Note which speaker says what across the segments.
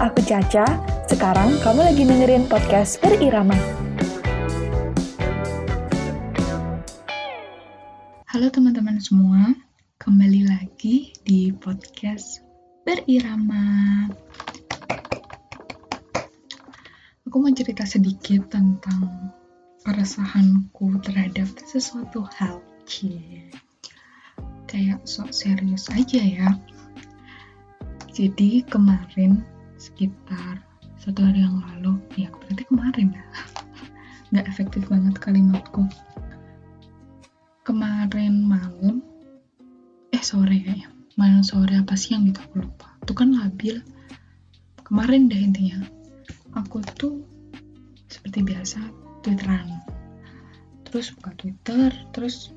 Speaker 1: aku Caca. Sekarang kamu lagi dengerin podcast Berirama.
Speaker 2: Halo teman-teman semua, kembali lagi di podcast Berirama. Aku mau cerita sedikit tentang keresahanku terhadap sesuatu hal. Cie. Kayak sok serius aja ya. Jadi kemarin sekitar satu hari yang lalu, ya berarti kemarin ya. Nggak efektif banget kalimatku kemarin malam eh sore kayaknya. Malam sore apa siang gitu aku lupa. Itu kan labil. Kemarin dah intinya. Aku tuh seperti biasa twitteran. Terus buka twitter terus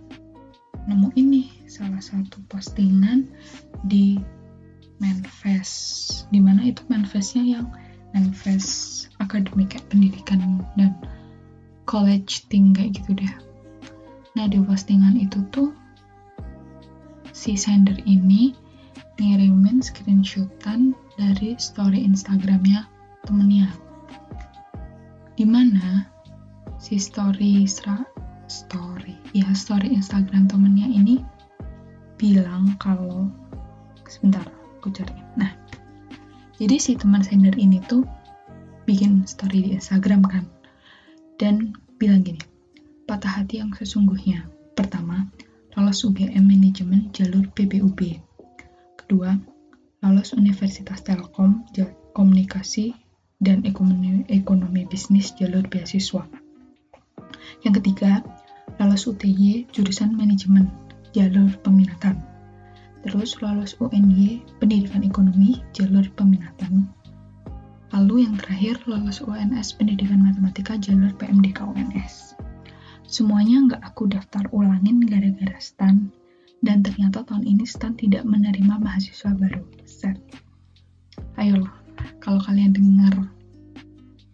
Speaker 2: nemu ini salah satu postingan di manifest. Di mana itu manifestnya yang manifest akademik pendidikan dan college thing kayak gitu deh. Nah di postingan itu tuh si sender ini ngirimin screenshotan dari story Instagramnya temennya. Di mana si story story ya story Instagram temennya ini bilang kalau sebentar Nah jadi si teman sender ini tuh bikin story di Instagram kan dan bilang gini patah hati yang sesungguhnya. Pertama, lolos UGM Manajemen jalur PBUB. Kedua, lolos Universitas Telkom Komunikasi dan Ekonomi, Ekonomi Bisnis jalur beasiswa. Yang ketiga, lolos UTY jurusan Manajemen jalur peminatan. Terus lolos UNY Pendidikan Ekonomi jalur peminatan. Lalu yang terakhir lolos UNS Pendidikan Matematika jalur PMDK UNS. Semuanya nggak aku daftar ulangin gara-gara STAN, dan ternyata tahun ini STAN tidak menerima mahasiswa baru. Set. Ayolah, kalau kalian dengar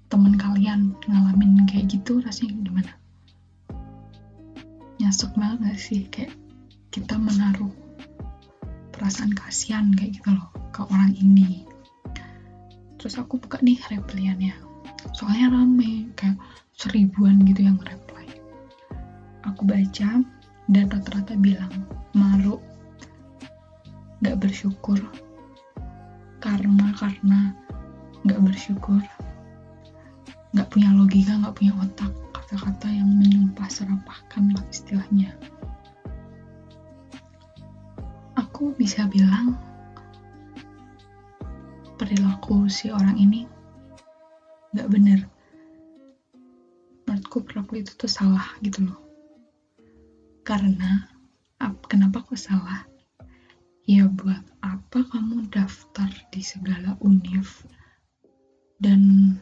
Speaker 2: teman kalian ngalamin kayak gitu, rasanya gimana? Nyesek banget gak sih? Kayak kita menaruh perasaan kasihan kayak gitu loh ke orang ini. Terus aku buka nih repliannya. Soalnya rame, kayak seribuan gitu yang reply. Aku baca dan rata-rata bilang malu. Gak bersyukur. Karma karena gak bersyukur. Gak punya logika gak punya otak kata-kata yang menyumpah serapahkan lah istilahnya aku bisa bilang perilaku si orang ini gak bener. Menurutku perilaku itu tuh salah gitu loh. Karena kenapa kok salah? Ya buat apa kamu daftar di segala univ dan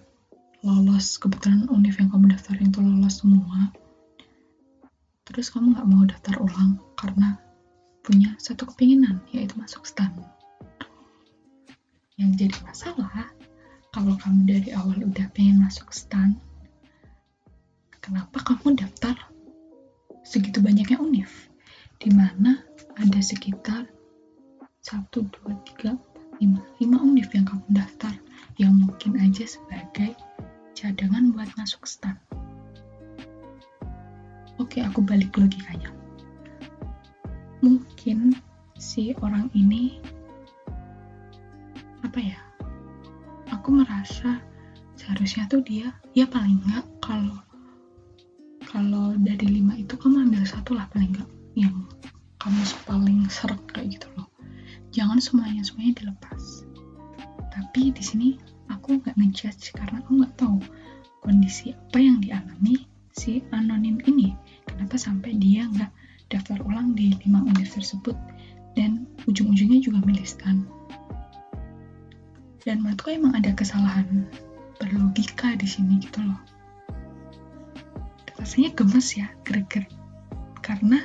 Speaker 2: lolos? Kebetulan univ yang kamu daftarin itu lolos semua. Terus kamu nggak mau daftar ulang karena punya satu kepinginan yaitu masuk stan. Yang jadi masalah kalau kamu dari awal udah pengen masuk stan kenapa kamu daftar segitu banyaknya univ? Di mana ada sekitar 1, 2, 3, 4, 5 5 univ yang kamu daftar yang mungkin aja sebagai cadangan buat masuk stan. Oke aku balik logikanya mungkin si orang ini apa ya aku merasa seharusnya tuh dia ya paling nggak kalau kalau dari lima itu kamu ambil satu lah paling enggak yang kamu paling seret kayak gitu loh. Jangan semuanya semuanya dilepas. Tapi di sini aku nggak ngejudge karena aku nggak tahu kondisi apa yang dialami si anonim ini. Kenapa sampai dia nggak daftar ulang di lima universitas tersebut dan ujung-ujungnya juga milih stan dan menurutku emang ada kesalahan berlogika di sini gitu loh. Rasanya gemes ya greget. Karena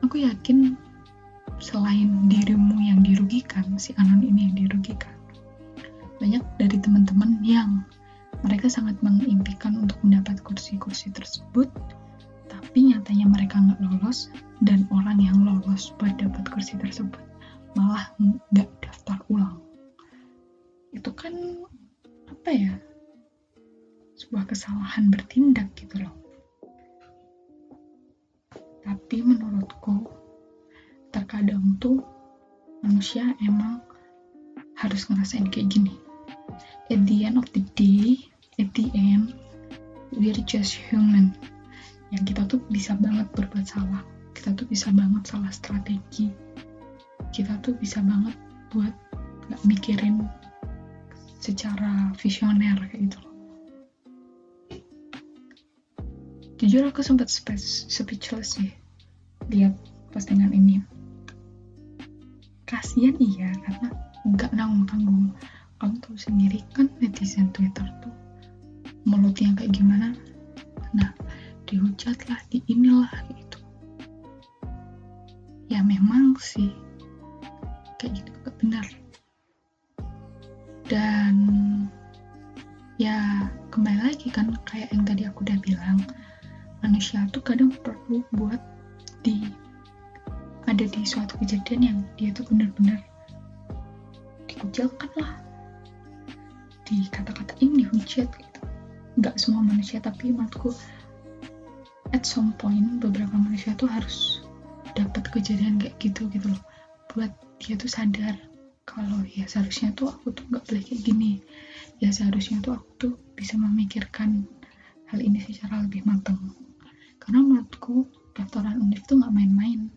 Speaker 2: aku yakin selain dirimu yang dirugikan si anon ini yang dirugikan banyak dari teman-teman yang mereka sangat mengimpikan untuk mendapat kursi-kursi tersebut tapi nyatanya mereka nggak lolos dan orang yang lolos buat dapat kursi tersebut malah nggak daftar ulang. Itu kan apa ya sebuah kesalahan bertindak gitu loh. Tapi menurutku terkadang tuh manusia emang harus ngerasain kayak gini. At the end of the day at the end we're just human yang kita tuh bisa banget berbuat salah. Kita tuh bisa banget salah strategi. Kita tuh bisa banget buat gak mikirin secara visioner kayak gitu jujur aku sempat speechless sih lihat postingan ini. Kasihan iya karena nggak nanggung tanggung kamu tahu sendiri kan netizen Twitter tuh mulutnya kayak gimana. Nah dihujat lah di inilah gitu ya memang sih kayak gitu gak benar. Dan ya kembali lagi kan kayak yang tadi aku udah bilang manusia tuh kadang perlu buat di ada di suatu kejadian yang dia tuh benar-benar dikucilkan lah di kata-katain dihujat gitu. Nggak semua manusia tapi menurutku at some point beberapa manusia tuh harus dapat kejadian kayak gitu gitu loh. Buat dia tuh sadar kalau ya seharusnya tuh aku tuh nggak boleh kayak gini. Ya seharusnya tuh aku tuh bisa memikirkan hal ini secara lebih matang. Karena menurutku daftaran univ tuh nggak main-main.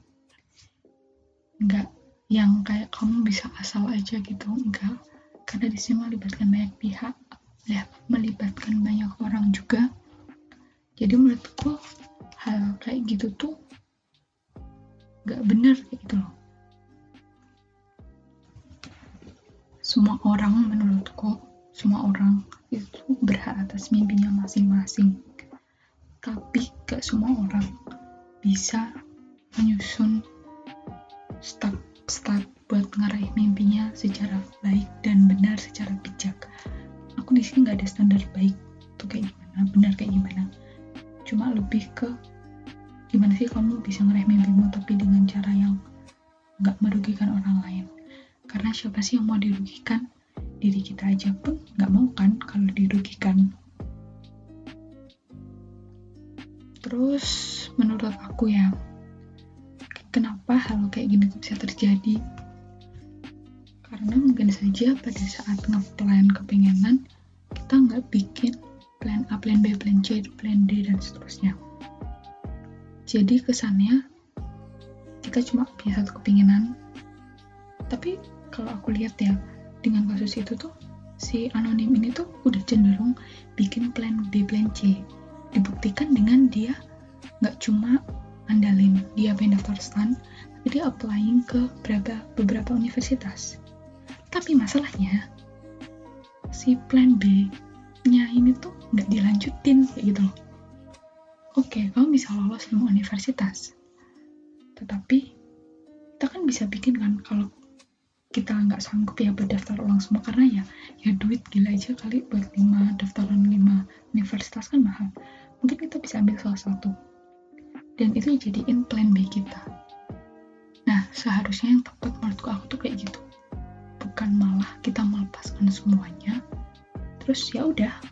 Speaker 2: Nggak yang kayak kamu bisa asal aja gitu enggak karena di sini melibatkan banyak pihak ya melibatkan banyak orang juga. Jadi menurutku hal kayak gitu tuh nggak bener kayak gitu loh. Semua orang menurutku semua orang itu berhak atas mimpinya masing-masing. Tapi gak semua orang bisa menyusun step-step buat ngarahin mimpinya secara baik dan benar secara bijak. Aku di sini nggak ada standar baik tuh kayak gimana benar kayak gimana. Cuma lebih ke gimana sih kamu bisa ngeraih mimpimu tapi dengan cara yang nggak merugikan orang lain? Karena siapa sih yang mau dirugikan? Diri kita aja pun nggak mau kan kalau dirugikan. Terus menurut aku ya kenapa hal kayak gini bisa terjadi? Karena mungkin saja pada saat ngeplan kepengenan kita nggak bikin plan A, plan B, plan C, plan D, dan seterusnya jadi kesannya kita cuma punya satu kepinginan. Tapi kalau aku lihat ya dengan kasus itu tuh si anonim ini tuh udah cenderung bikin plan B plan C. Dibuktikan dengan dia nggak cuma andalin dia pengen daftar stan tapi dia applying ke beberapa beberapa universitas. Tapi masalahnya si plan B nya ini tuh nggak dilanjutin kayak gitu loh oke kamu bisa lolos semua universitas. Tetapi kita kan bisa bikin kan kalau kita nggak sanggup ya berdaftar ulang semua. Karena ya ya duit gila aja kali buat lima daftaran lima universitas kan mahal. Mungkin kita bisa ambil salah satu. Dan itu jadiin plan B kita. Nah seharusnya yang tepat menurutku aku tuh kayak gitu. Bukan malah kita melepaskan semuanya terus ya udah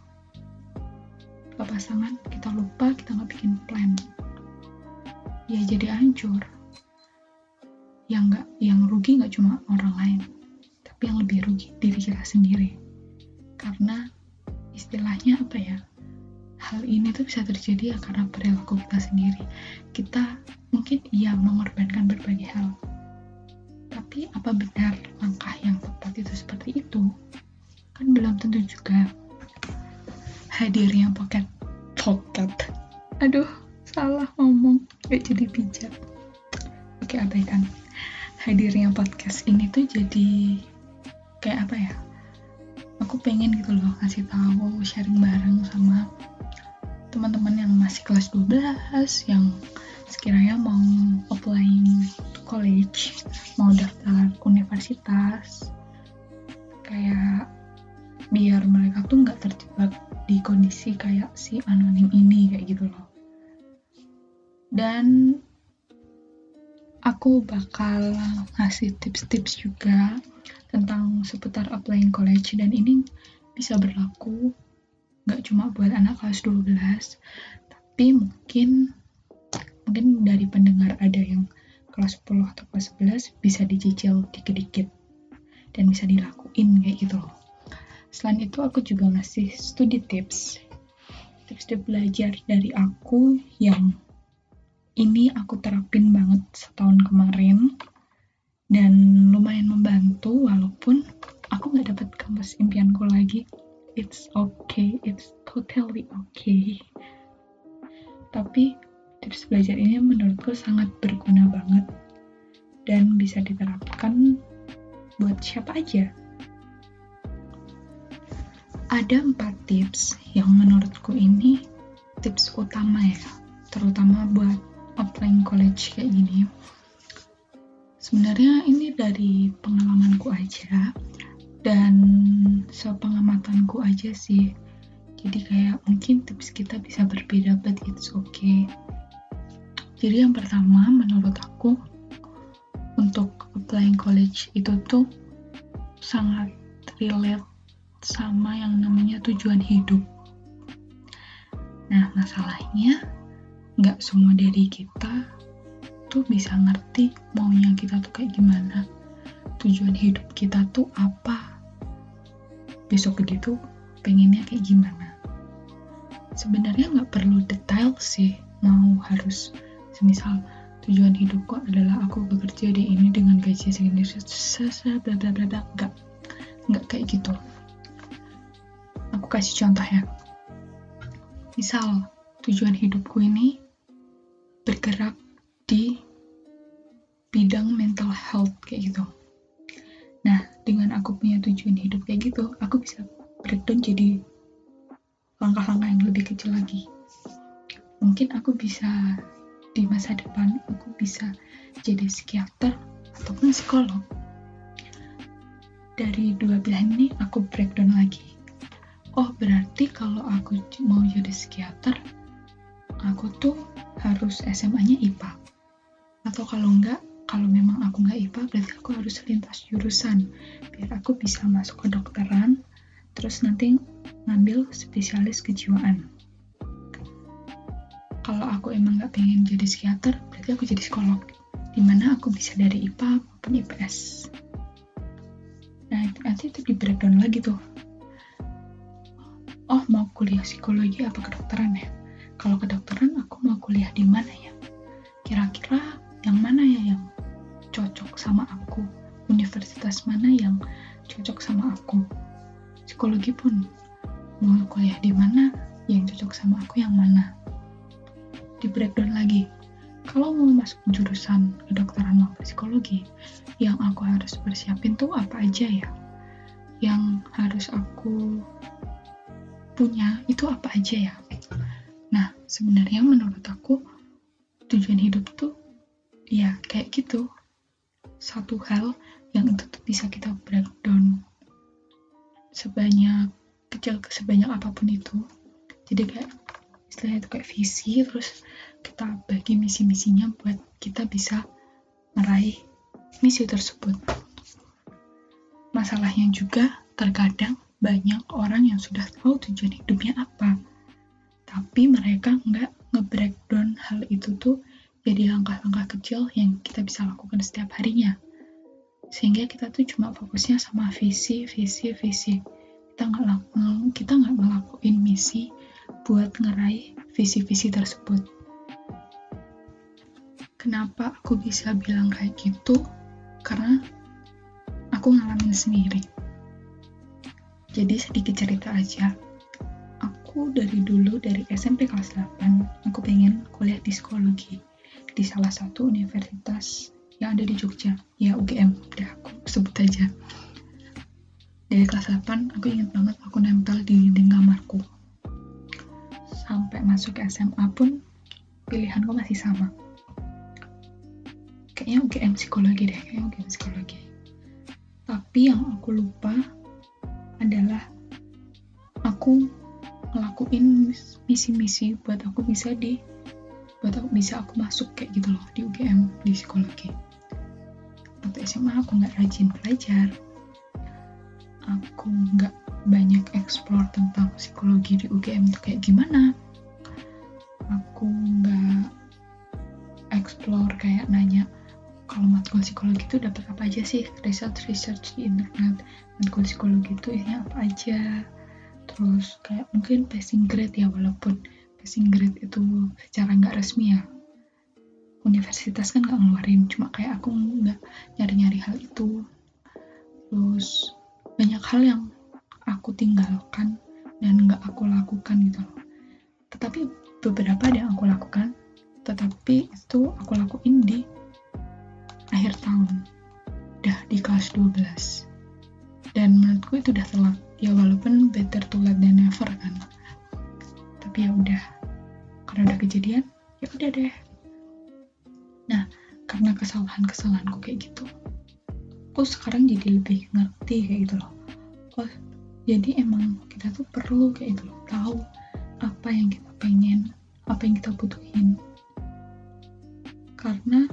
Speaker 2: pasangan kita lupa kita nggak bikin plan. Ya jadi hancur. Yang nggak yang rugi nggak cuma orang lain tapi yang lebih rugi diri kita sendiri. Karena istilahnya apa ya? Hal ini tuh bisa terjadi ya karena perilaku kita sendiri. Kita mungkin iya mengorbankan berbagai hal. Tapi apa benar langkah yang tepat itu seperti itu? Kan belum tentu juga hadirnya pocket pocket aduh salah ngomong. Gak jadi bijak. Oke abaikan. Hadirnya podcast ini tuh jadi kayak apa ya? Aku pengen gitu loh kasih tahu sharing bareng sama teman-teman yang masih kelas 12 yang sekiranya mau applying to college mau daftar universitas. Kayak biar mereka tuh nggak terjebak di kondisi kayak si anonim ini kayak gitu loh. Dan aku bakal ngasih tips-tips juga tentang seputar applying college. Dan ini bisa berlaku nggak cuma buat anak kelas 12 tapi mungkin mungkin dari pendengar ada yang kelas 10 atau kelas 11 bisa dicicil dikit-dikit dan bisa dilakuin kayak gitu loh selain itu aku juga ngasih studi tips. Tips-tips belajar dari aku yang ini aku terapin banget setahun kemarin dan lumayan membantu walaupun aku nggak dapat kampus impianku lagi. It's okay it's totally okay. Tapi tips belajar ini menurutku sangat berguna banget dan bisa diterapkan buat siapa aja ada empat tips yang menurutku ini tips utama ya terutama buat applying college kayak gini Sebenarnya ini dari pengalamanku aja dan sepengamatanku aja sih. Jadi kayak mungkin tips kita bisa berbeda but it's okay. Jadi yang pertama menurut aku untuk applying college itu tuh sangat relate sama yang namanya tujuan hidup. Nah, masalahnya nggak semua dari kita tuh bisa ngerti maunya kita tuh kayak gimana. Tujuan hidup kita tuh apa? Besok gede pengennya kayak gimana? Sebenarnya nggak perlu detail sih mau harus semisal tujuan hidupku adalah aku bekerja di ini dengan gaji segini bla bla bla bla. Nggak. Nggak kayak gitu kasih contoh ya misal tujuan hidupku ini bergerak di bidang mental health kayak gitu. Nah, dengan aku punya tujuan hidup kayak gitu, aku bisa breakdown jadi langkah-langkah yang lebih kecil lagi. Mungkin aku bisa di masa depan aku bisa jadi psikiater ataupun psikolog. Dari dua pilihan ini aku breakdown lagi. Oh, berarti kalau aku mau jadi psikiater, aku tuh harus SMA-nya IPA atau kalau enggak kalau memang aku nggak IPA berarti aku harus lintas jurusan. Biar aku bisa masuk ke dokteran terus nanti ngambil spesialis kejiwaan. Kalau aku emang nggak pengen jadi psikiater berarti aku jadi psikolog di mana aku bisa dari IPA maupun IPS nah nanti itu di breakdown lagi tuh oh mau kuliah psikologi apa kedokteran ya? Kalau kedokteran aku mau kuliah di mana ya? Kira-kira yang mana ya yang cocok sama aku? Universitas mana yang cocok sama aku? Psikologi pun mau kuliah di mana yang cocok sama aku yang mana? Di breakdown lagi. Kalau mau masuk jurusan kedokteran maupun psikologi yang aku harus persiapin tuh apa aja ya? Yang harus aku punya itu apa aja ya? Nah sebenarnya menurut aku tujuan hidup tuh ya kayak gitu. Satu hal yang itu tuh bisa kita breakdown sebanyak kecil ke sebanyak apa pun itu. Jadi kayak istilahnya itu kayak visi terus kita bagi misi-misinya buat kita bisa meraih misi tersebut. Masalahnya juga terkadang banyak orang yang sudah tahu tujuan hidupnya apa. Tapi mereka nggak nge-breakdown hal itu tuh jadi langkah-langkah kecil yang kita bisa lakukan setiap harinya. Sehingga kita tuh cuma fokusnya sama visi visi visi. Kita nggak kita nggak ngelakuin misi buat ngeraih visi-visi tersebut. Kenapa aku bisa bilang kayak gitu? Karena aku ngalamin sendiri jadi sedikit cerita aja. Aku dari dulu dari SMP kelas 8 aku pengen kuliah di psikologi di salah satu universitas yang ada di Jogja. Ya UGM udah aku sebut aja. Dari kelas 8 aku ingat banget aku nempel di dinding kamarku. Sampai masuk SMA pun pilihanku masih sama. Kayaknya UGM psikologi deh kayaknya UGM psikologi. Tapi yang aku lupa adalah aku ngelakuin misi-misi buat aku bisa di buat aku bisa aku masuk kayak gitu loh di UGM di psikologi. Waktu SMA aku nggak rajin belajar. Aku nggak banyak explore tentang psikologi di UGM itu kayak gimana. Aku nggak explore kayak nanya kalau matkul psikologi itu dapat apa aja sih? Research research di internet. Matkul psikologi itu isinya apa aja? Terus kayak mungkin passing grade ya walaupun passing grade itu secara nggak resmi ya. Universitas kan nggak ngeluarin cuma kayak aku nggak nyari-nyari hal itu. Terus banyak hal yang aku tinggalkan dan nggak aku lakukan gitu. Loh tetapi beberapa ada yang aku lakukan tetapi itu aku lakuin di akhir tahun. Udah di kelas 12 dan menurutku itu udah telat. Ya walaupun better to late than never kan. Tapi ya udah. Karena udah kejadian ya udah deh. Nah karena kesalahan-kesalahanku kayak gitu aku sekarang jadi lebih ngerti kayak gitu loh. Oh jadi emang kita tuh perlu kayak gitu loh. Tahu apa yang kita pengen apa yang kita butuhin. Karena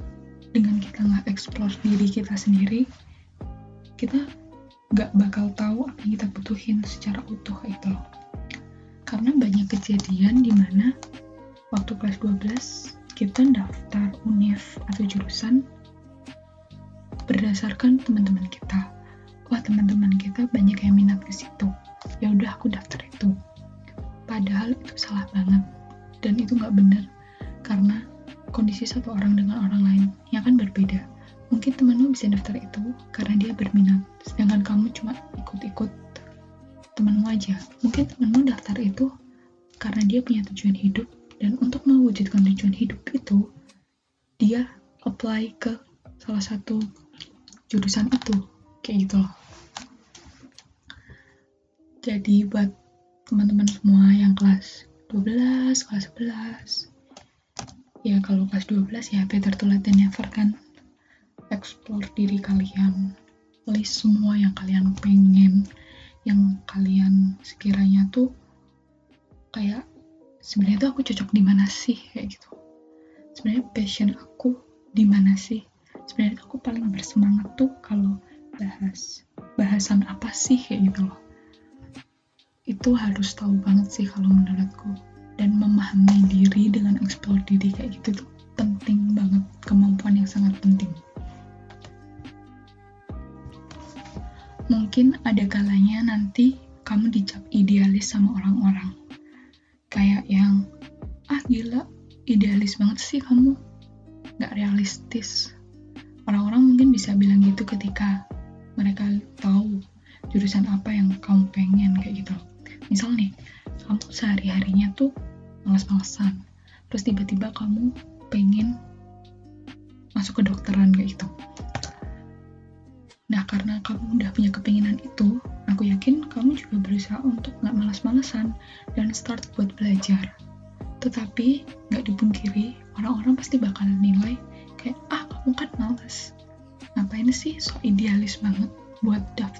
Speaker 2: dengan kita nggak explore diri kita sendiri kita nggak bakal tahu apa yang kita butuhin secara utuh itu loh. Karena banyak kejadian di mana waktu kelas 12 kita daftar univ atau jurusan berdasarkan teman-teman kita. Wah teman-teman kita banyak yang minat ke situ. Ya udah aku daftar itu. Padahal itu salah banget. Dan itu nggak benar karena kondisi satu orang dengan orang lain yang kan berbeda. Mungkin temanmu bisa daftar itu karena dia berminat, sedangkan kamu cuma ikut-ikut temanmu aja. Mungkin temanmu daftar itu karena dia punya tujuan hidup dan untuk mewujudkan tujuan hidup itu dia apply ke salah satu jurusan itu kayak gitu loh. Jadi buat teman-teman semua yang kelas 12, kelas 11, ya kalau kelas 12 ya better to let than never kan? Explore diri kalian. List semua yang kalian pengen yang kalian sekiranya tuh kayak sebenarnya tuh aku cocok di mana sih? Kayak gitu. Sebenarnya passion aku di mana sih? Sebenarnya aku paling bersemangat tuh kalau bahas bahasan apa sih? Kayak gitu loh. Itu harus tahu banget sih kalau menurutku dan memahami diri dengan eksplor diri kayak gitu tuh penting banget kemampuan yang sangat penting. Mungkin ada kalanya nanti kamu dicap idealis sama orang-orang. Kayak yang ah gila idealis banget sih kamu. Gak realistis. Orang-orang mungkin bisa bilang gitu ketika mereka tahu jurusan apa yang kamu pengen kayak gitu. Misal nih kamu sehari-harinya tuh males-malesan terus tiba-tiba kamu pengen masuk ke dokteran kayak gitu. Nah karena kamu udah punya kepinginan itu aku yakin kamu juga berusaha untuk nggak malas-malesan dan start buat belajar. Tetapi nggak dipungkiri orang-orang pasti bakal nilai kayak ah kamu kan males. Ngapain sih so idealis banget buat daftar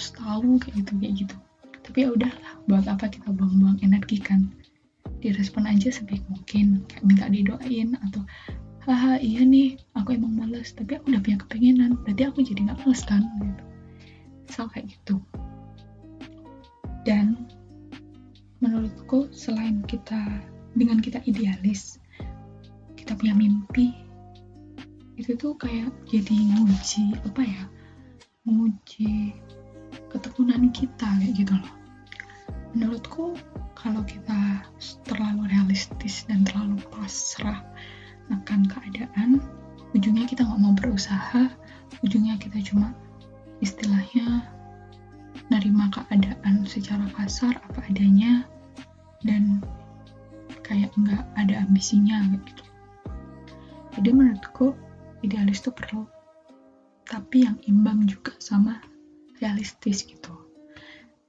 Speaker 2: tuh tahu kayak gitu kayak gitu. Tapi ya udahlah buat apa kita buang-buang energi kan? Direspon aja sebaik mungkin kayak minta didoain atau haha iya nih aku emang males tapi aku udah punya kepengenan berarti aku jadi nggak males kan? Gitu. Misal kayak gitu. Dan menurutku selain kita dengan kita idealis kita punya mimpi itu tuh kayak jadi nguji apa ya nguji ketekunan kita kayak gitu loh. Menurutku kalau kita terlalu realistis dan terlalu pasrah akan keadaan ujungnya kita nggak mau berusaha ujungnya kita cuma istilahnya nerima keadaan secara kasar apa adanya dan kayak nggak ada ambisinya gitu. Jadi menurutku idealis itu perlu. Tapi yang imbang juga sama realistis gitu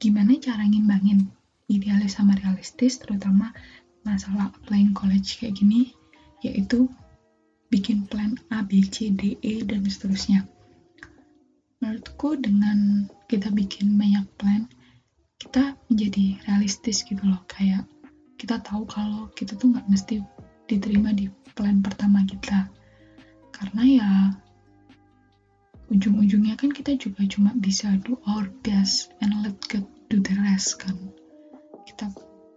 Speaker 2: gimana cara ngimbangin idealis sama realistis terutama masalah applying college kayak gini yaitu bikin plan A, B, C, D, E, dan seterusnya. Menurutku dengan kita bikin banyak plan, kita menjadi realistis gitu loh. Kayak kita tahu kalau kita tuh nggak mesti diterima di plan pertama kita. Karena ya ujung-ujungnya kan kita juga cuma bisa do our best and let God do the rest kan. Kita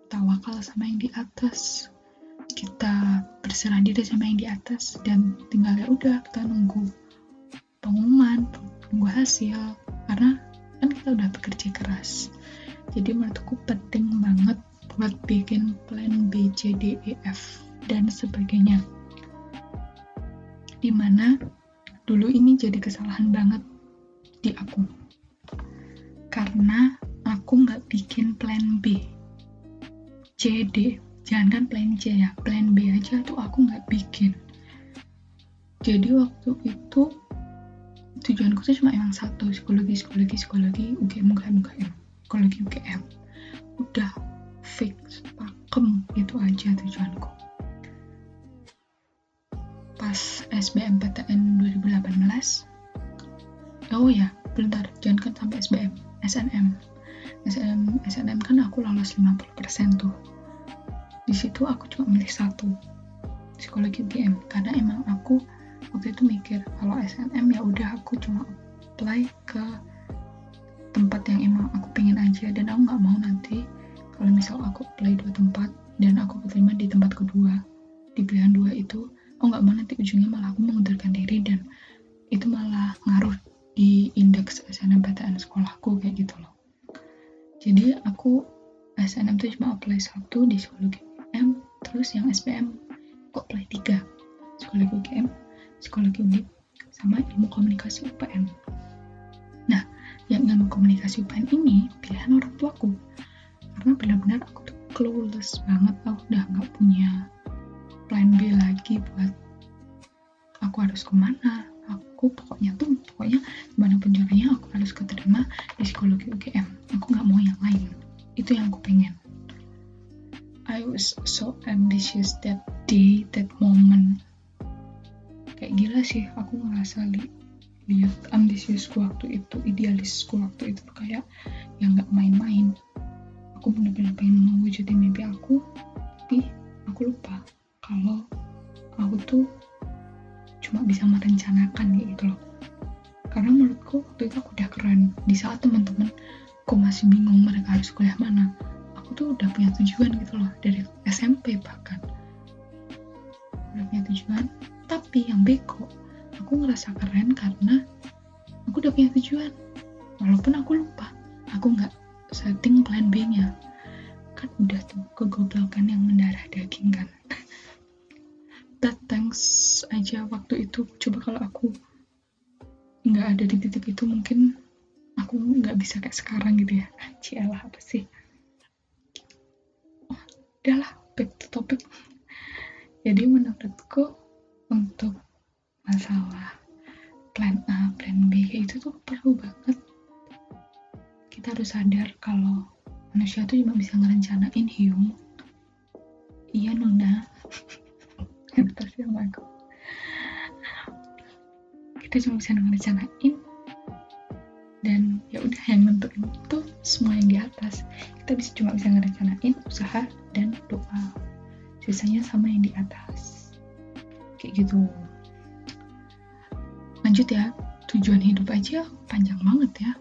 Speaker 2: tawakal sama yang di atas. Kita berserah diri sama yang di atas dan tinggal ya udah kita nunggu pengumuman nunggu hasil. Karena kan kita udah bekerja keras. Jadi menurutku penting banget buat bikin plan B, C, D, E, F dan sebagainya. Di mana dulu ini jadi kesalahan banget di aku. Karena aku nggak bikin plan B. C, D. Jangan kan plan C ya. Plan B aja tuh aku nggak bikin. Jadi waktu itu tujuanku tuh cuma emang satu psikologi psikologi psikologi UGM UGM UGM psikologi UGM udah fix pakem itu aja tujuanku pas SBMPTN 2018 oh ya bentar jangan kan sampai SBM SNM SNM SNM kan aku lolos 50% tuh. Di situ aku cuma milih satu psikologi UGM karena emang aku waktu itu mikir kalau SNM ya udah aku cuma apply ke tempat yang emang aku pengen aja. Dan aku nggak mau nanti kalau misal aku apply dua tempat dan aku keterima di tempat kedua di pilihan dua itu aku nggak mau nanti ujungnya malah aku mengundurkan diri dan itu malah ngaruh di indeks SNMPTN sekolahku kayak gitu loh. Jadi aku SNM tuh cuma apply satu di psikologi UGM terus yang SPM kok apply tiga. Psikologi UGM psikologi undip sama ilmu komunikasi UPN nah yang ilmu komunikasi UPN ini pilihan orang tuaku. Karena benar-benar aku tuh clueless banget aku udah nggak punya plan B lagi buat aku harus ke mana. Aku pokoknya tuh pokoknya gimana pun caranya aku harus keterima di psikologi UGM aku nggak mau yang lain. Itu yang aku pengen. I was so ambitious that day, that moment. Kayak gila sih, aku ngerasa li lihat ambisiusku waktu itu, idealisku waktu itu kayak yang nggak main-main. Aku bener-bener pengen mewujudin mimpi aku, tapi aku lupa kalau aku tuh cuma bisa merencanakan ya itu loh. Karena menurutku waktu itu aku udah keren. Di saat teman-teman kok masih bingung mereka harus kuliah mana, aku tuh udah punya tujuan gitu loh. Dari SMP bahkan. Udah punya tujuan. Tapi yang beko aku ngerasa keren karena aku udah punya tujuan. Walaupun aku lupa aku nggak setting plan B nya kan udah tuh kegoblokan yang mendarah daging kan thanks aja waktu itu. Coba kalau aku nggak ada di titik itu mungkin aku nggak bisa kayak sekarang gitu ya. Cialah apa sih? Udahlah back to topic. Jadi menurutku untuk masalah plan A, plan B itu tuh perlu banget kita harus sadar kalau manusia tuh cuma bisa ngerencanain hiung. Iya nona sih sama aku kita cuma bisa ngerencanain. Dan ya udah yang nentuin itu semua yang di atas. Kita bisa cuma bisa ngerencanain usaha dan doa. Sisanya sama yang di atas. Kayak gitu. Lanjut ya. Tujuan hidup aja panjang banget ya.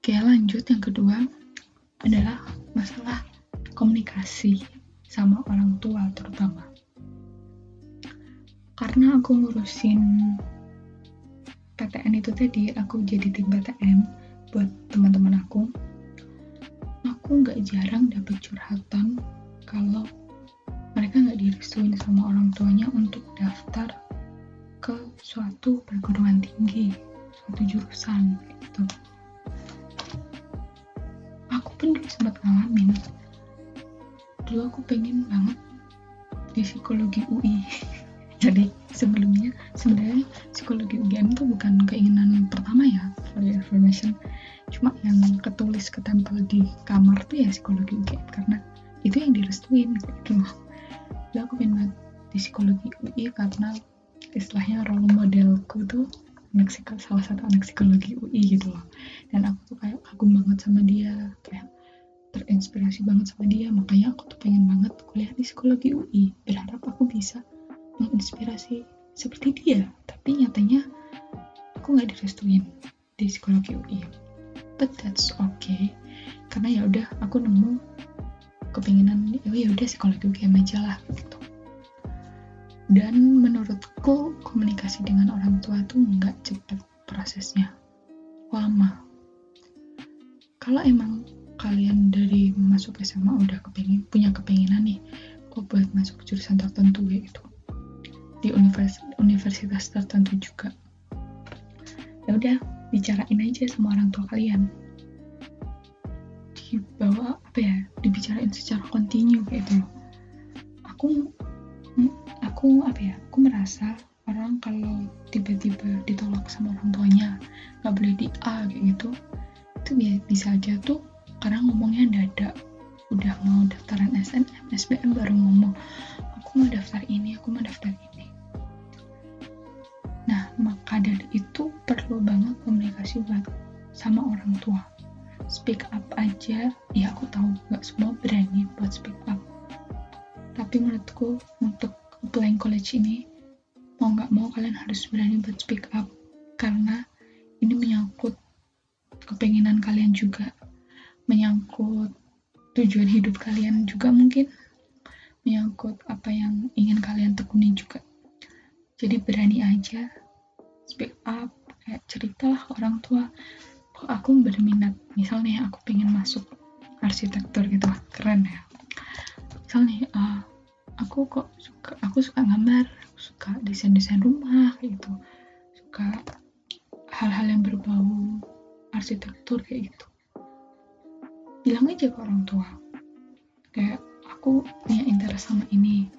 Speaker 2: Oke lanjut. Yang kedua adalah masalah komunikasi sama orang tua terutama karena aku ngurusin PTN itu tadi aku jadi tim PTN buat teman-teman aku. Aku nggak jarang dapet curhatan kalau mereka nggak direstuin sama orang tuanya untuk daftar ke suatu perguruan tinggi suatu jurusan gitu. Aku pun dulu sempat ngalamin. Dulu aku pengen banget di psikologi UI jadi sebelumnya sebenarnya psikologi UGM itu bukan keinginan pertama ya for your information. Cuma yang ketulis ketempel di kamar tuh ya psikologi UGM karena itu yang direstuin. Gitu loh jadi aku pengen banget di psikologi UI karena istilahnya role modelku tuh anak psikologi, salah satu anak psikologi UI gitu loh. Dan aku tuh kayak kagum banget sama dia kayak terinspirasi banget sama dia. Makanya aku tuh pengen banget kuliah di psikologi UI berharap aku bisa menginspirasi seperti dia tapi nyatanya aku nggak direstuin di psikologi UI but that's okay. Karena ya udah aku nemu kepinginan oh ya udah psikologi UGM aja lah gitu. Dan menurutku komunikasi dengan orang tua tuh nggak cepat prosesnya. Lama. Kalau emang kalian dari masuk SMA udah kepingin punya kepinginan nih kok buat masuk jurusan tertentu gitu di univers universitas tertentu juga. Ya udah bicarain aja sama orang tua kalian. Dibawa apa ya dibicarain secara kontinu kayak gitu. Loh aku aku apa ya aku merasa orang kalau tiba-tiba ditolak sama orang tuanya nggak boleh di A kayak gitu itu bisa aja tuh karena ngomongnya dadak udah mau daftaran SNM SBM baru ngomong aku mau daftar ini aku mau daftar ini maka dari itu perlu banget komunikasi buat sama orang tua. Speak up aja. Ya aku tahu nggak semua berani buat speak up. Tapi menurutku untuk applying college ini mau nggak mau kalian harus berani buat speak up. Karena ini menyangkut kepenginan kalian juga. Menyangkut tujuan hidup kalian juga mungkin. Menyangkut apa yang ingin kalian tekuni juga. Jadi berani aja speak up kayak ceritalah ke orang tua kok aku berminat? Misalnya aku pengen masuk arsitektur gitu keren ya. Misalnya uh, aku kok suka aku suka gambar suka desain desain rumah gitu. Suka hal-hal yang berbau arsitektur kayak gitu. Bilang aja ke orang tua kayak aku punya interest sama ini.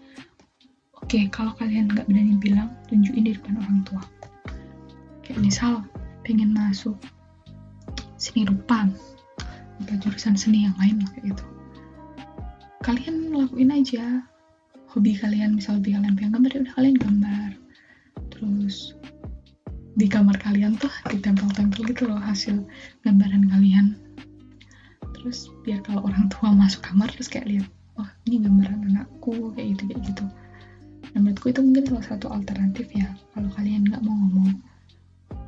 Speaker 2: Oke kalau kalian nggak berani bilang tunjukin di depan orang tua kayak misal pengen masuk seni rupa atau jurusan seni yang lain lah kayak gitu. Kalian lakuin aja. Hobi kalian misal hobi kalian pengen gambar ya udah kalian gambar. Terus di kamar kalian tuh ditempel-tempel gitu loh hasil gambaran kalian. Terus biar kalau orang tua masuk kamar terus kayak lihat oh ini gambaran anakku kayak gitu kayak gitu. Nah menurutku itu mungkin salah satu alternatif ya kalau kalian nggak mau ngomong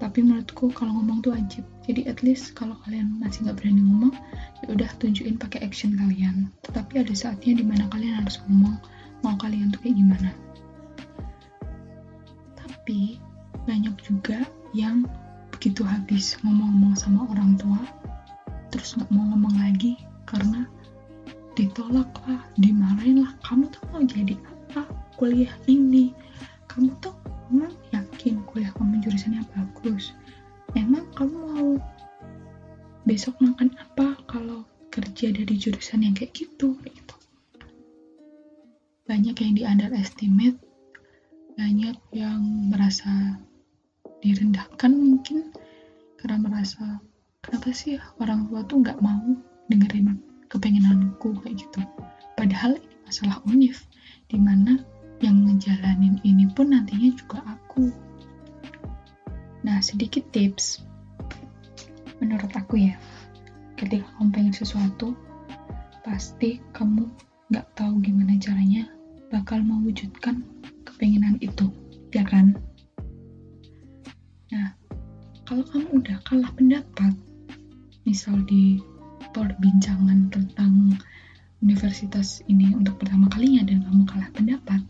Speaker 2: tapi menurutku kalau ngomong tuh wajib. Jadi at least kalau kalian masih nggak berani ngomong ya udah tunjukin pakai action kalian. Tetapi ada saatnya di mana kalian harus ngomong mau kalian tuh kayak gimana. Tapi banyak juga yang begitu habis ngomong-ngomong sama orang tua terus nggak mau ngomong lagi karena ditolak lah dimarahin lah. Kamu tuh mau jadi apa kuliah ini? Kamu tuh emang yakin kuliah kamu jurusannya bagus. Emang kamu mau besok makan apa kalau kerja dari jurusan yang kayak gitu gitu? Banyak yang di underestimate banyak yang merasa direndahkan mungkin karena merasa kenapa sih orang tua tuh nggak mau dengerin kepengenanku? kayak gitu. Padahal ini masalah unif di mana yang ngejalanin ini pun nantinya juga aku nah sedikit tips menurut aku ya ketika kamu pengen sesuatu pasti kamu nggak tahu gimana caranya bakal mewujudkan kepenginan itu, ya kan? Nah, kalau kamu udah kalah pendapat, misal di perbincangan tentang universitas ini untuk pertama kalinya dan kamu kalah pendapat,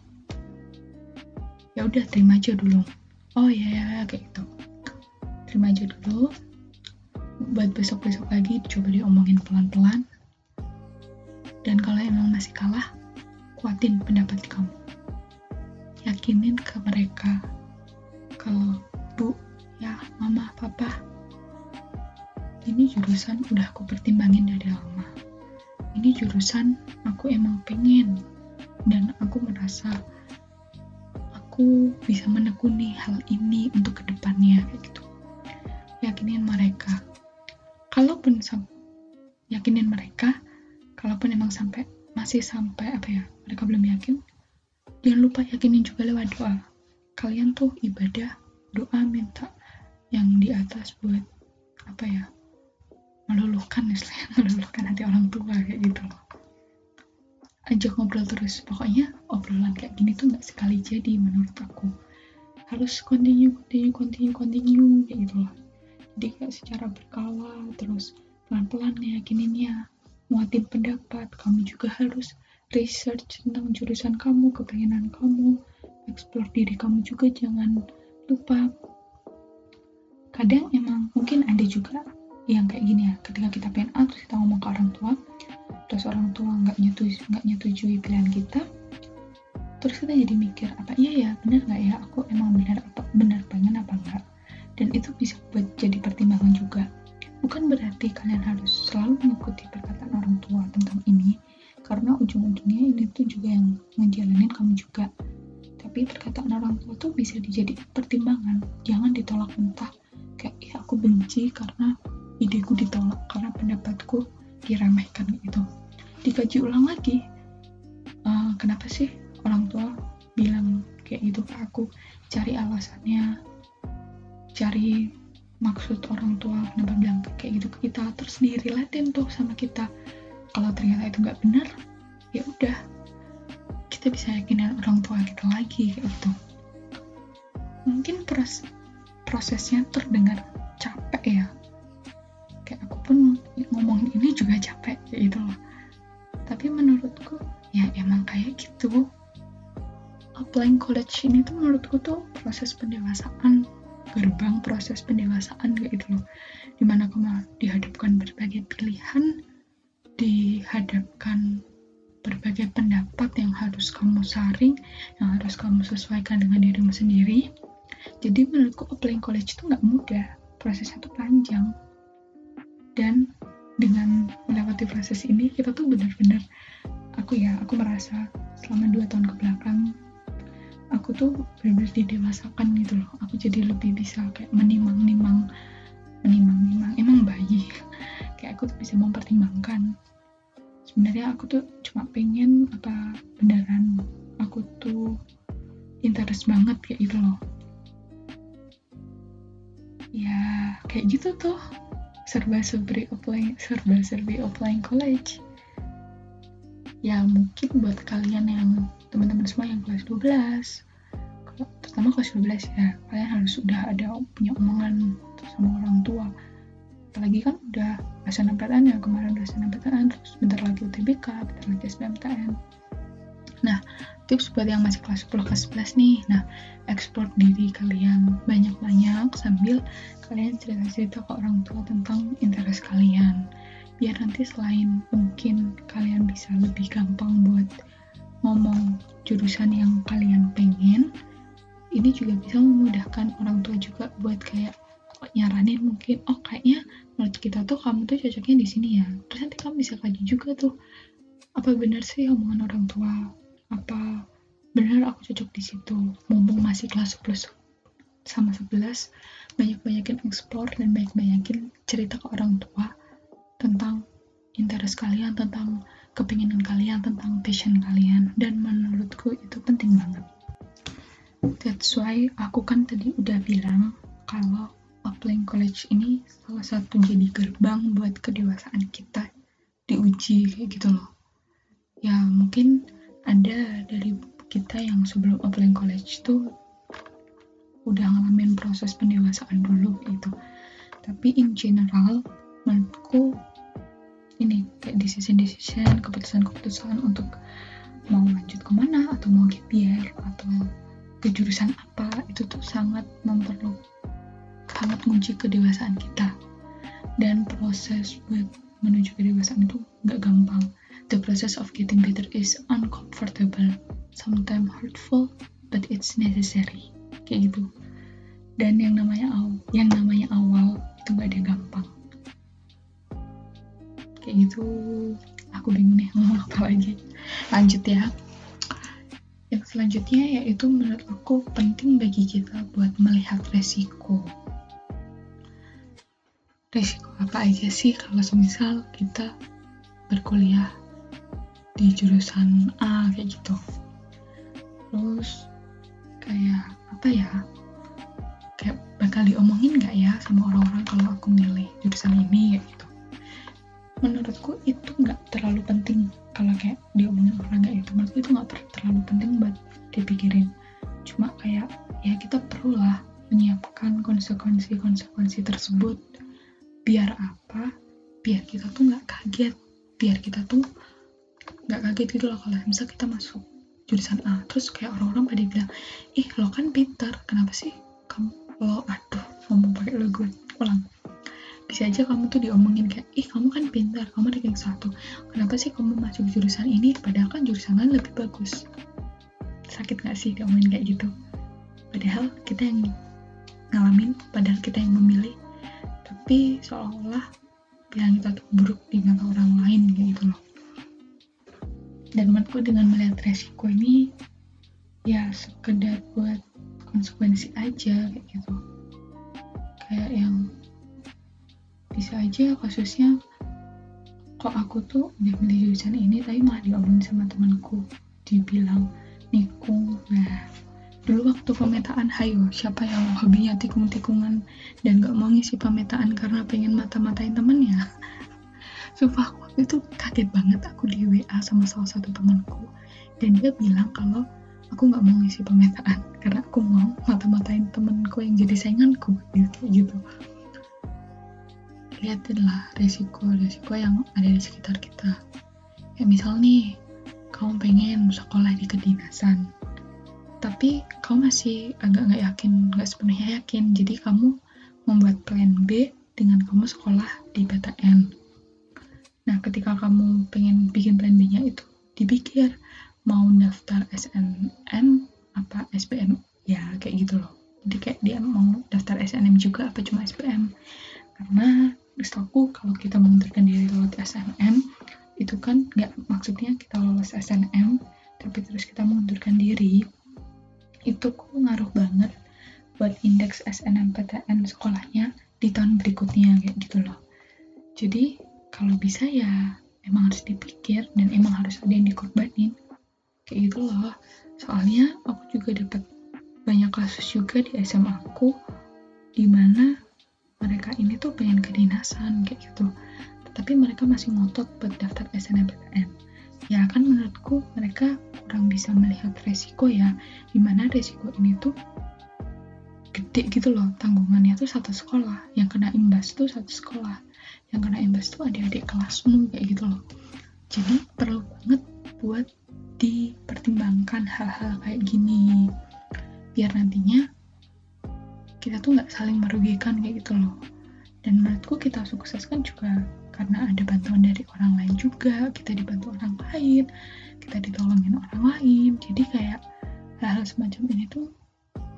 Speaker 2: ya udah terima aja dulu. Oh ya, ya, ya kayak gitu. Terima aja dulu. Buat besok-besok lagi coba diomongin pelan-pelan. Dan kalau emang masih kalah kuatin pendapat kamu. Yakinin ke mereka kalau bu ya mama papa ini jurusan udah aku pertimbangin dari lama. Ini jurusan aku emang pengen dan aku merasa aku bisa menekuni hal ini untuk ke depannya kayak gitu yakinin mereka. Kalaupun yakinin mereka kalaupun emang sampai masih sampai apa ya mereka belum yakin jangan lupa yakinin juga lewat doa. Kalian tuh ibadah doa minta yang di atas buat apa ya meluluhkan istilahnya meluluhkan hati orang tua kayak gitu. Loh ajak ngobrol terus. Pokoknya obrolan kayak gini tuh nggak sekali jadi menurut aku. Harus continue continue continue continue kayak gitu loh jadi kayak secara berkala terus pelan-pelan yakininnya muatin pendapat. Kamu juga harus research tentang jurusan kamu kepengenan kamu explore diri kamu juga jangan lupa. Kadang emang mungkin ada juga yang kayak gini ya ketika kita pengen A terus kita ngomong ke orang tua terus orang tua nggak nyetujui nggak nyetujui pilihan kita terus kita jadi mikir apa iya ya benar nggak ya? Aku emang benar apa benar pengen apa enggak dan itu bisa buat jadi pertimbangan juga Bukan berarti kalian harus selalu mengikuti perkataan orang tua tentang ini, karena ujung-ujungnya ini tuh juga yang ngejalanin kamu juga. Tapi perkataan orang tua tuh bisa dijadikan pertimbangan, jangan ditolak mentah. Kayak, ya aku benci karena ideku ditolak, karena pendapatku diremehkan gitu. Dikaji ulang lagi, uh, kenapa sih orang tua bilang kayak gitu ke aku, cari alasannya, cari maksud orang tua kenapa bilang kayak gitu ke kita terus direlatin tuh sama kita. Kalau ternyata itu nggak benar ya udah. Kita bisa yakinin orang tua kita lagi kayak gitu. Mungkin pros prosesnya terdengar capek ya. Kayak aku pun ngomongin ini juga capek kayak gitu loh. Tapi menurutku ya emang kayak gitu. Applying college ini tuh menurutku tuh proses pendewasaan gerbang proses pendewasaan kayak gitu loh. Di mana kamu dihadapkan berbagai pilihan dihadapkan berbagai pendapat yang harus kamu saring yang harus kamu sesuaikan dengan dirimu sendiri. Jadi menurutku applying college itu nggak mudah prosesnya tuh panjang. Dan dengan melewati proses ini kita tuh benar-benar aku ya aku merasa selama dua tahun ke belakang aku tuh benar-benar didewasakan gitu loh. Aku jadi lebih bisa kayak menimang-nimang menimang-nimang emang bayi. Kayak aku tuh bisa mempertimbangkan. Sebenarnya aku tuh cuma pengen apa beneran aku tuh interest banget kayak gitu loh. Ya kayak gitu tuh. Serba-serbi applying serba-serbi applying college. Ya mungkin buat kalian yang teman-teman semua yang kelas 12 terutama kelas 12 ya. Kalian harus sudah ada punya omongan sama orang tua. Apalagi kan udah SNMPTN ya kemarin udah SNMPTN terus bentar lagi UTBK bentar lagi SBMPTN nah tips buat yang masih kelas 10 kelas 11 nih. Nah ekspor diri kalian banyak-banyak sambil kalian cerita-cerita ke orang tua tentang interest kalian. Biar nanti selain mungkin kalian bisa lebih gampang buat ngomong jurusan yang kalian pengen ini juga bisa memudahkan orang tua juga buat kayak nyaranin mungkin oh kayaknya menurut kita tuh kamu tuh cocoknya di sini ya. Terus nanti kamu bisa kaji juga tuh apa benar sih omongan orang tua? Apa benar aku cocok di situ? Mumpung masih kelas 10 sama 11 banyak-banyakin explore dan banyak-banyakin cerita ke orang tua tentang interest kalian tentang kepinginan kalian tentang passion kalian. Dan menurutku itu penting banget. That's why aku kan tadi udah bilang kalau applying college ini salah satu jadi gerbang buat kedewasaan kita diuji kayak gitu loh. Ya mungkin ada dari kita yang sebelum applying college tuh udah ngalamin proses pendewasaan dulu itu tapi in general menurutku ini kayak decision decision keputusan keputusan untuk mau lanjut ke mana atau mau gap year atau ke jurusan apa itu tuh sangat memperlu sangat kunci kedewasaan kita. Dan proses buat menuju kedewasaan itu nggak gampang. The process of getting better is uncomfortable sometimes hurtful but it's necessary. Kayak gitu. Dan yang namanya awal yang namanya awal itu gak ada gampang kayak gitu. Aku bingung nih ngomong apa lagi. Lanjut ya. Yang selanjutnya yaitu menurut aku penting bagi kita buat melihat resiko. Resiko apa aja sih kalau semisal kita berkuliah di jurusan A kayak gitu. Terus kayak apa ya? Kayak bakal diomongin nggak ya sama orang-orang kalau aku milih jurusan ini kayak gitu menurutku itu nggak terlalu penting. Kalau kayak diomongin kayak itu menurutku itu nggak terlalu penting buat dipikirin. Cuma kayak ya kita perlulah menyiapkan konsekuensi-konsekuensi tersebut. Biar apa? Biar kita tuh nggak kaget. Biar kita tuh nggak kaget gitu loh. Kalau misal kita masuk jurusan A terus kayak orang-orang pada bilang ih lo kan pintar kenapa sih kamu lo aduh ngomong pakai lo gue ulang bisa aja kamu tuh diomongin kayak ih kamu kan pintar kamu ranking satu. Kenapa sih kamu masuk jurusan ini padahal kan jurusan lain lebih bagus? Sakit gak sih diomongin kayak gitu? Padahal kita yang ngalamin padahal kita yang memilih. Tapi seolah-olah bilang kita tuh buruk di mata orang lain kayak gitu loh. Dan menurutku dengan melihat resiko ini ya sekedar buat konsekuensi aja kayak gitu. Kayak yang bisa aja kasusnya. Kok aku tuh udah milih jurusan ini tapi malah diomongin sama temanku. Dibilang nikung nah Dulu waktu pemetaan, hayo, siapa yang hobinya tikung-tikungan dan gak mau ngisi pemetaan karena pengen mata-matain temennya? Sumpah aku waktu itu kaget banget. Aku di WA sama salah satu temanku. Dan dia bilang kalau aku gak mau ngisi pemetaan karena aku mau mata-matain temenku yang jadi sainganku gitu gitu lihatinlah resiko-resiko yang ada di sekitar kita. Ya misal nih kamu pengen sekolah di kedinasan tapi kamu masih agak nggak yakin nggak sepenuhnya yakin. Jadi kamu membuat plan B dengan kamu sekolah di PTN nah ketika kamu pengen bikin plan B nya itu dipikir mau daftar SNM apa SBM ya kayak gitu loh. Jadi kayak dia mau daftar SNM juga apa cuma SBM karena aku kalau kita mengundurkan diri lewat SNM itu kan nggak maksudnya kita lolos SNM tapi terus kita mengundurkan diri itu kok ngaruh banget buat indeks SNMPTN sekolahnya di tahun berikutnya kayak gitu loh. Jadi kalau bisa ya emang harus dipikir dan emang harus ada yang dikorbanin kayak gitu loh. Soalnya aku juga dapat banyak kasus juga di SMA aku di mana mereka ini tuh pengen kedinasan kayak gitu. Tapi mereka masih ngotot buat daftar SNMPTN ya kan menurutku mereka kurang bisa melihat resiko ya di mana resiko ini tuh gede gitu loh tanggungannya tuh satu sekolah. Yang kena imbas tuh satu sekolah. Yang kena imbas tuh adik-adik kelasmu kayak gitu loh. Jadi perlu banget buat dipertimbangkan hal-hal kayak gini. Biar nantinya kita tuh nggak saling merugikan kayak gitu loh. Dan menurutku kita sukses kan juga karena ada bantuan dari orang lain juga kita dibantu orang lain kita ditolongin orang lain. Jadi kayak hal-hal semacam ini tuh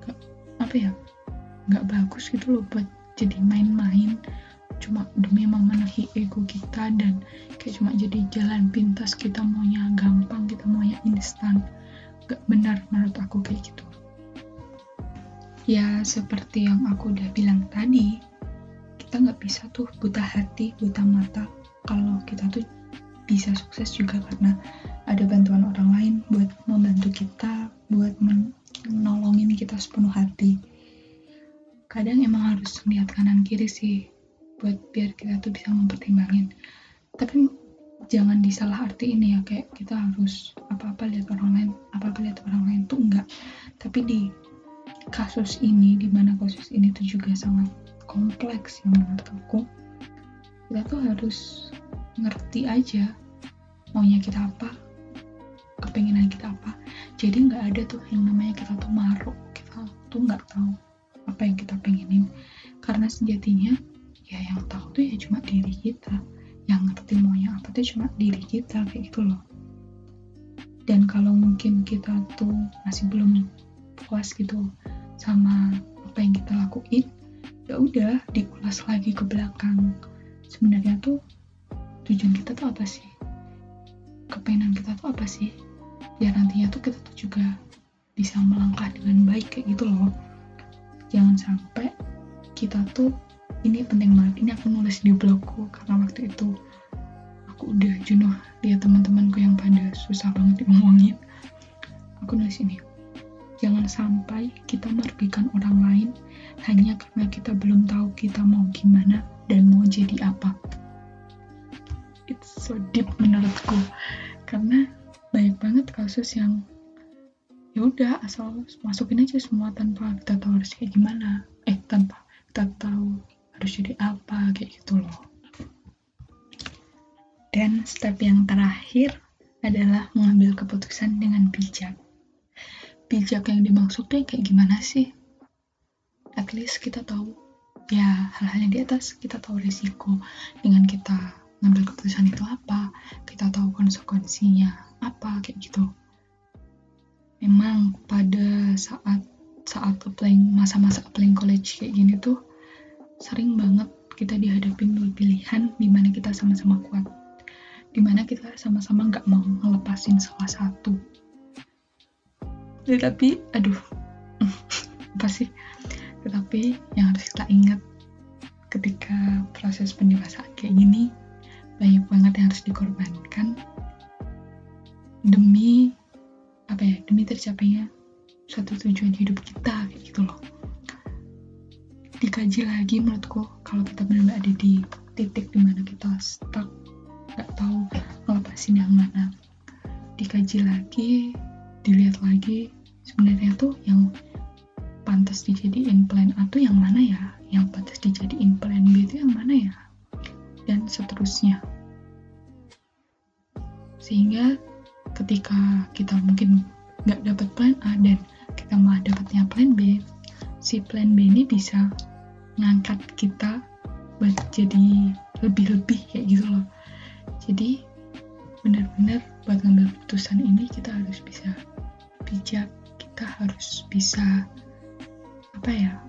Speaker 2: gak, apa ya nggak bagus gitu loh buat jadi main-main cuma demi memenuhi ego kita dan kayak cuma jadi jalan pintas kita maunya gampang kita maunya instan. Gak benar menurut aku kayak gitu ya seperti yang aku udah bilang tadi kita nggak bisa tuh buta hati buta mata. Kalau kita tuh bisa sukses juga karena ada bantuan orang lain buat membantu kita buat menolongin kita sepenuh hati. Kadang emang harus lihat kanan kiri sih buat biar kita tuh bisa mempertimbangin. Tapi jangan disalah arti ini ya kayak kita harus apa-apa lihat orang lain apa-apa lihat orang lain tuh enggak tapi di kasus ini di mana kasus ini tuh juga sangat kompleks yang menurut aku. Kita tuh harus ngerti aja maunya kita apa kepinginan kita apa. Jadi nggak ada tuh yang namanya kita tuh maruk kita tuh nggak tahu apa yang kita pengenin. Karena sejatinya ya yang tahu tuh ya cuma diri kita. Yang ngerti maunya apa tuh cuma diri kita kayak gitu loh. Dan kalau mungkin kita tuh masih belum puas gitu sama apa yang kita lakuin ya udah diulas lagi ke belakang. Sebenarnya tuh tujuan kita tuh apa sih? Kepengen kita tuh apa sih? Ya nantinya tuh kita tuh juga bisa melangkah dengan baik kayak gitu loh. Jangan sampai kita tuh ini penting banget ini aku nulis di blogku karena waktu itu aku udah jenuh lihat teman-temanku yang pada susah banget ngomongin aku nulis ini jangan sampai kita merugikan orang lain hanya karena kita belum tahu kita mau gimana dan mau jadi apa. It's so deep menurutku. Karena banyak banget kasus yang ya udah asal masukin aja semua tanpa kita tahu harus kayak gimana. Eh tanpa kita tahu harus jadi apa kayak gitu loh. Dan step yang terakhir adalah mengambil keputusan dengan bijak bijak yang dimaksudnya kayak gimana sih? At least kita tahu. Ya hal-hal yang di atas kita tahu risiko dengan kita ngambil keputusan itu apa kita tahu konsekuensinya apa kayak gitu. Memang pada saat saat applying masa-masa applying college kayak gini tuh sering banget kita dihadapin dua pilihan di mana kita sama-sama kuat di mana kita sama-sama nggak mau ngelepasin salah satu tetapi aduh. Apa sih? Tetapi yang harus kita ingat ketika proses pendewasaan kayak gini banyak banget yang harus dikorbankan demi apa ya demi tercapainya suatu tujuan hidup kita gitu loh. Dikaji lagi menurutku kalau kita benar-benar ada di titik di mana kita stuck nggak tahu ngelepasin yang mana. Dikaji lagi dilihat lagi sebenarnya tuh yang pantas dijadiin plan A tuh yang mana ya yang pantas dijadiin plan B itu yang mana ya dan seterusnya. Sehingga ketika kita mungkin nggak dapat plan A dan kita malah dapatnya plan B, si plan B ini bisa ngangkat kita buat jadi lebih-lebih kayak gitu loh. Jadi benar-benar buat ngambil keputusan ini kita harus bisa bijak, kita harus bisa apa ya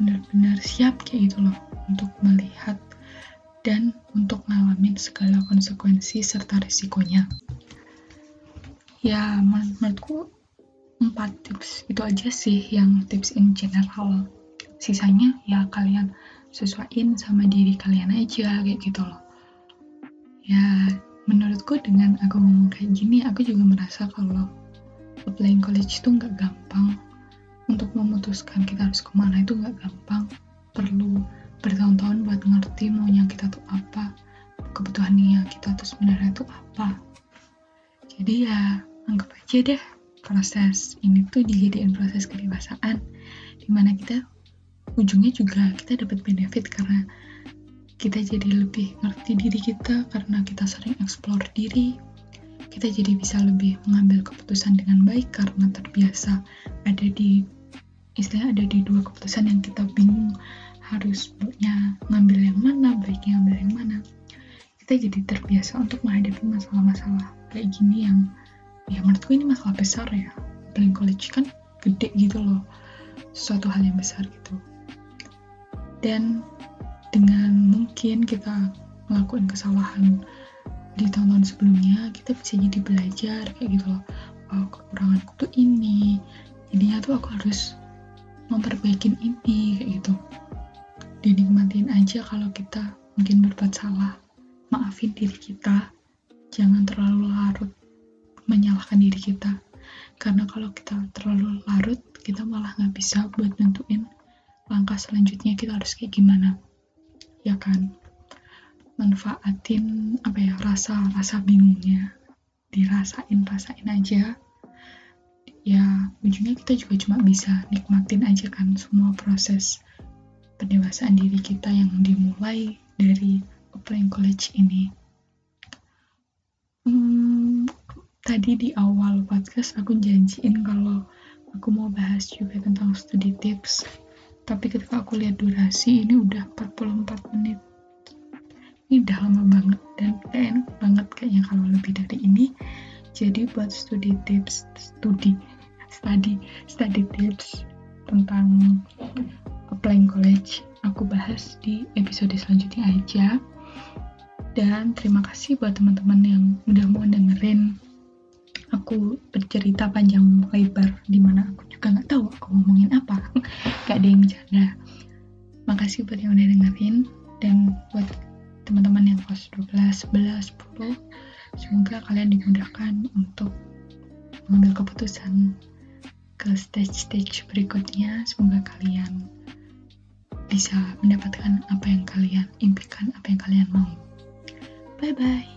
Speaker 2: benar-benar siap kayak gitu loh untuk melihat dan untuk ngalamin segala konsekuensi serta risikonya. Ya, menurutku empat tips itu aja sih yang tips in general. Sisanya ya kalian sesuaiin sama diri kalian aja kayak gitu loh. Ya, menurutku dengan aku ngomong kayak gini, aku juga merasa kalau applying college itu nggak gampang. Untuk memutuskan kita harus ke mana itu nggak gampang. Perlu bertahun-tahun buat ngerti maunya kita tuh apa kebutuhannya kita tuh sebenarnya tuh apa jadi ya anggap aja deh proses ini tuh dijadiin proses kedewasaan di mana kita ujungnya juga kita dapat benefit karena kita jadi lebih ngerti diri kita karena kita sering explore diri kita jadi bisa lebih mengambil keputusan dengan baik karena terbiasa ada di istilahnya ada di dua keputusan yang kita bingung harus harusnya ngambil yang mana, baiknya ngambil yang mana. Kita jadi terbiasa untuk menghadapi masalah-masalah kayak gini yang ya menurutku ini masalah besar ya. Applying college kan gede gitu loh, suatu hal yang besar gitu. Dan dengan mungkin kita melakukan kesalahan di tahun-tahun sebelumnya, kita bisa jadi belajar kayak gitu loh. Oh, kekuranganku tuh ini, jadinya tuh aku harus memperbaikin ini kayak gitu. Dinikmatin aja kalau kita mungkin berbuat salah. Maafin diri kita. Jangan terlalu larut menyalahkan diri kita. Karena kalau kita terlalu larut kita malah nggak bisa buat nentuin langkah selanjutnya kita harus kayak gimana. Ya kan manfaatin apa ya rasa rasa bingungnya dirasain rasain aja ya ujungnya kita juga cuma bisa nikmatin aja kan semua proses pendewasaan diri kita yang dimulai dari applying college ini. Hmm, tadi di awal podcast aku janjiin kalau aku mau bahas juga tentang studi tips. Tapi ketika aku lihat durasi ini udah 44 menit. Ini udah lama banget dan gak enak banget kayaknya kalau lebih dari ini. Jadi buat studi tips studi study study tips tentang applying college aku bahas di episode selanjutnya aja. Dan terima kasih buat teman-teman yang udah mau dengerin aku bercerita panjang lebar di mana aku juga nggak tahu aku ngomongin apa. Gak ada yang bercanda. Makasih buat yang udah dengerin. Dan buat teman-teman yang kelas 12, 11, 10 semoga kalian dimudahkan untuk mengambil keputusan ke stage-stage berikutnya semoga kalian bisa mendapatkan apa yang kalian impikan, apa yang kalian mau. Bye bye.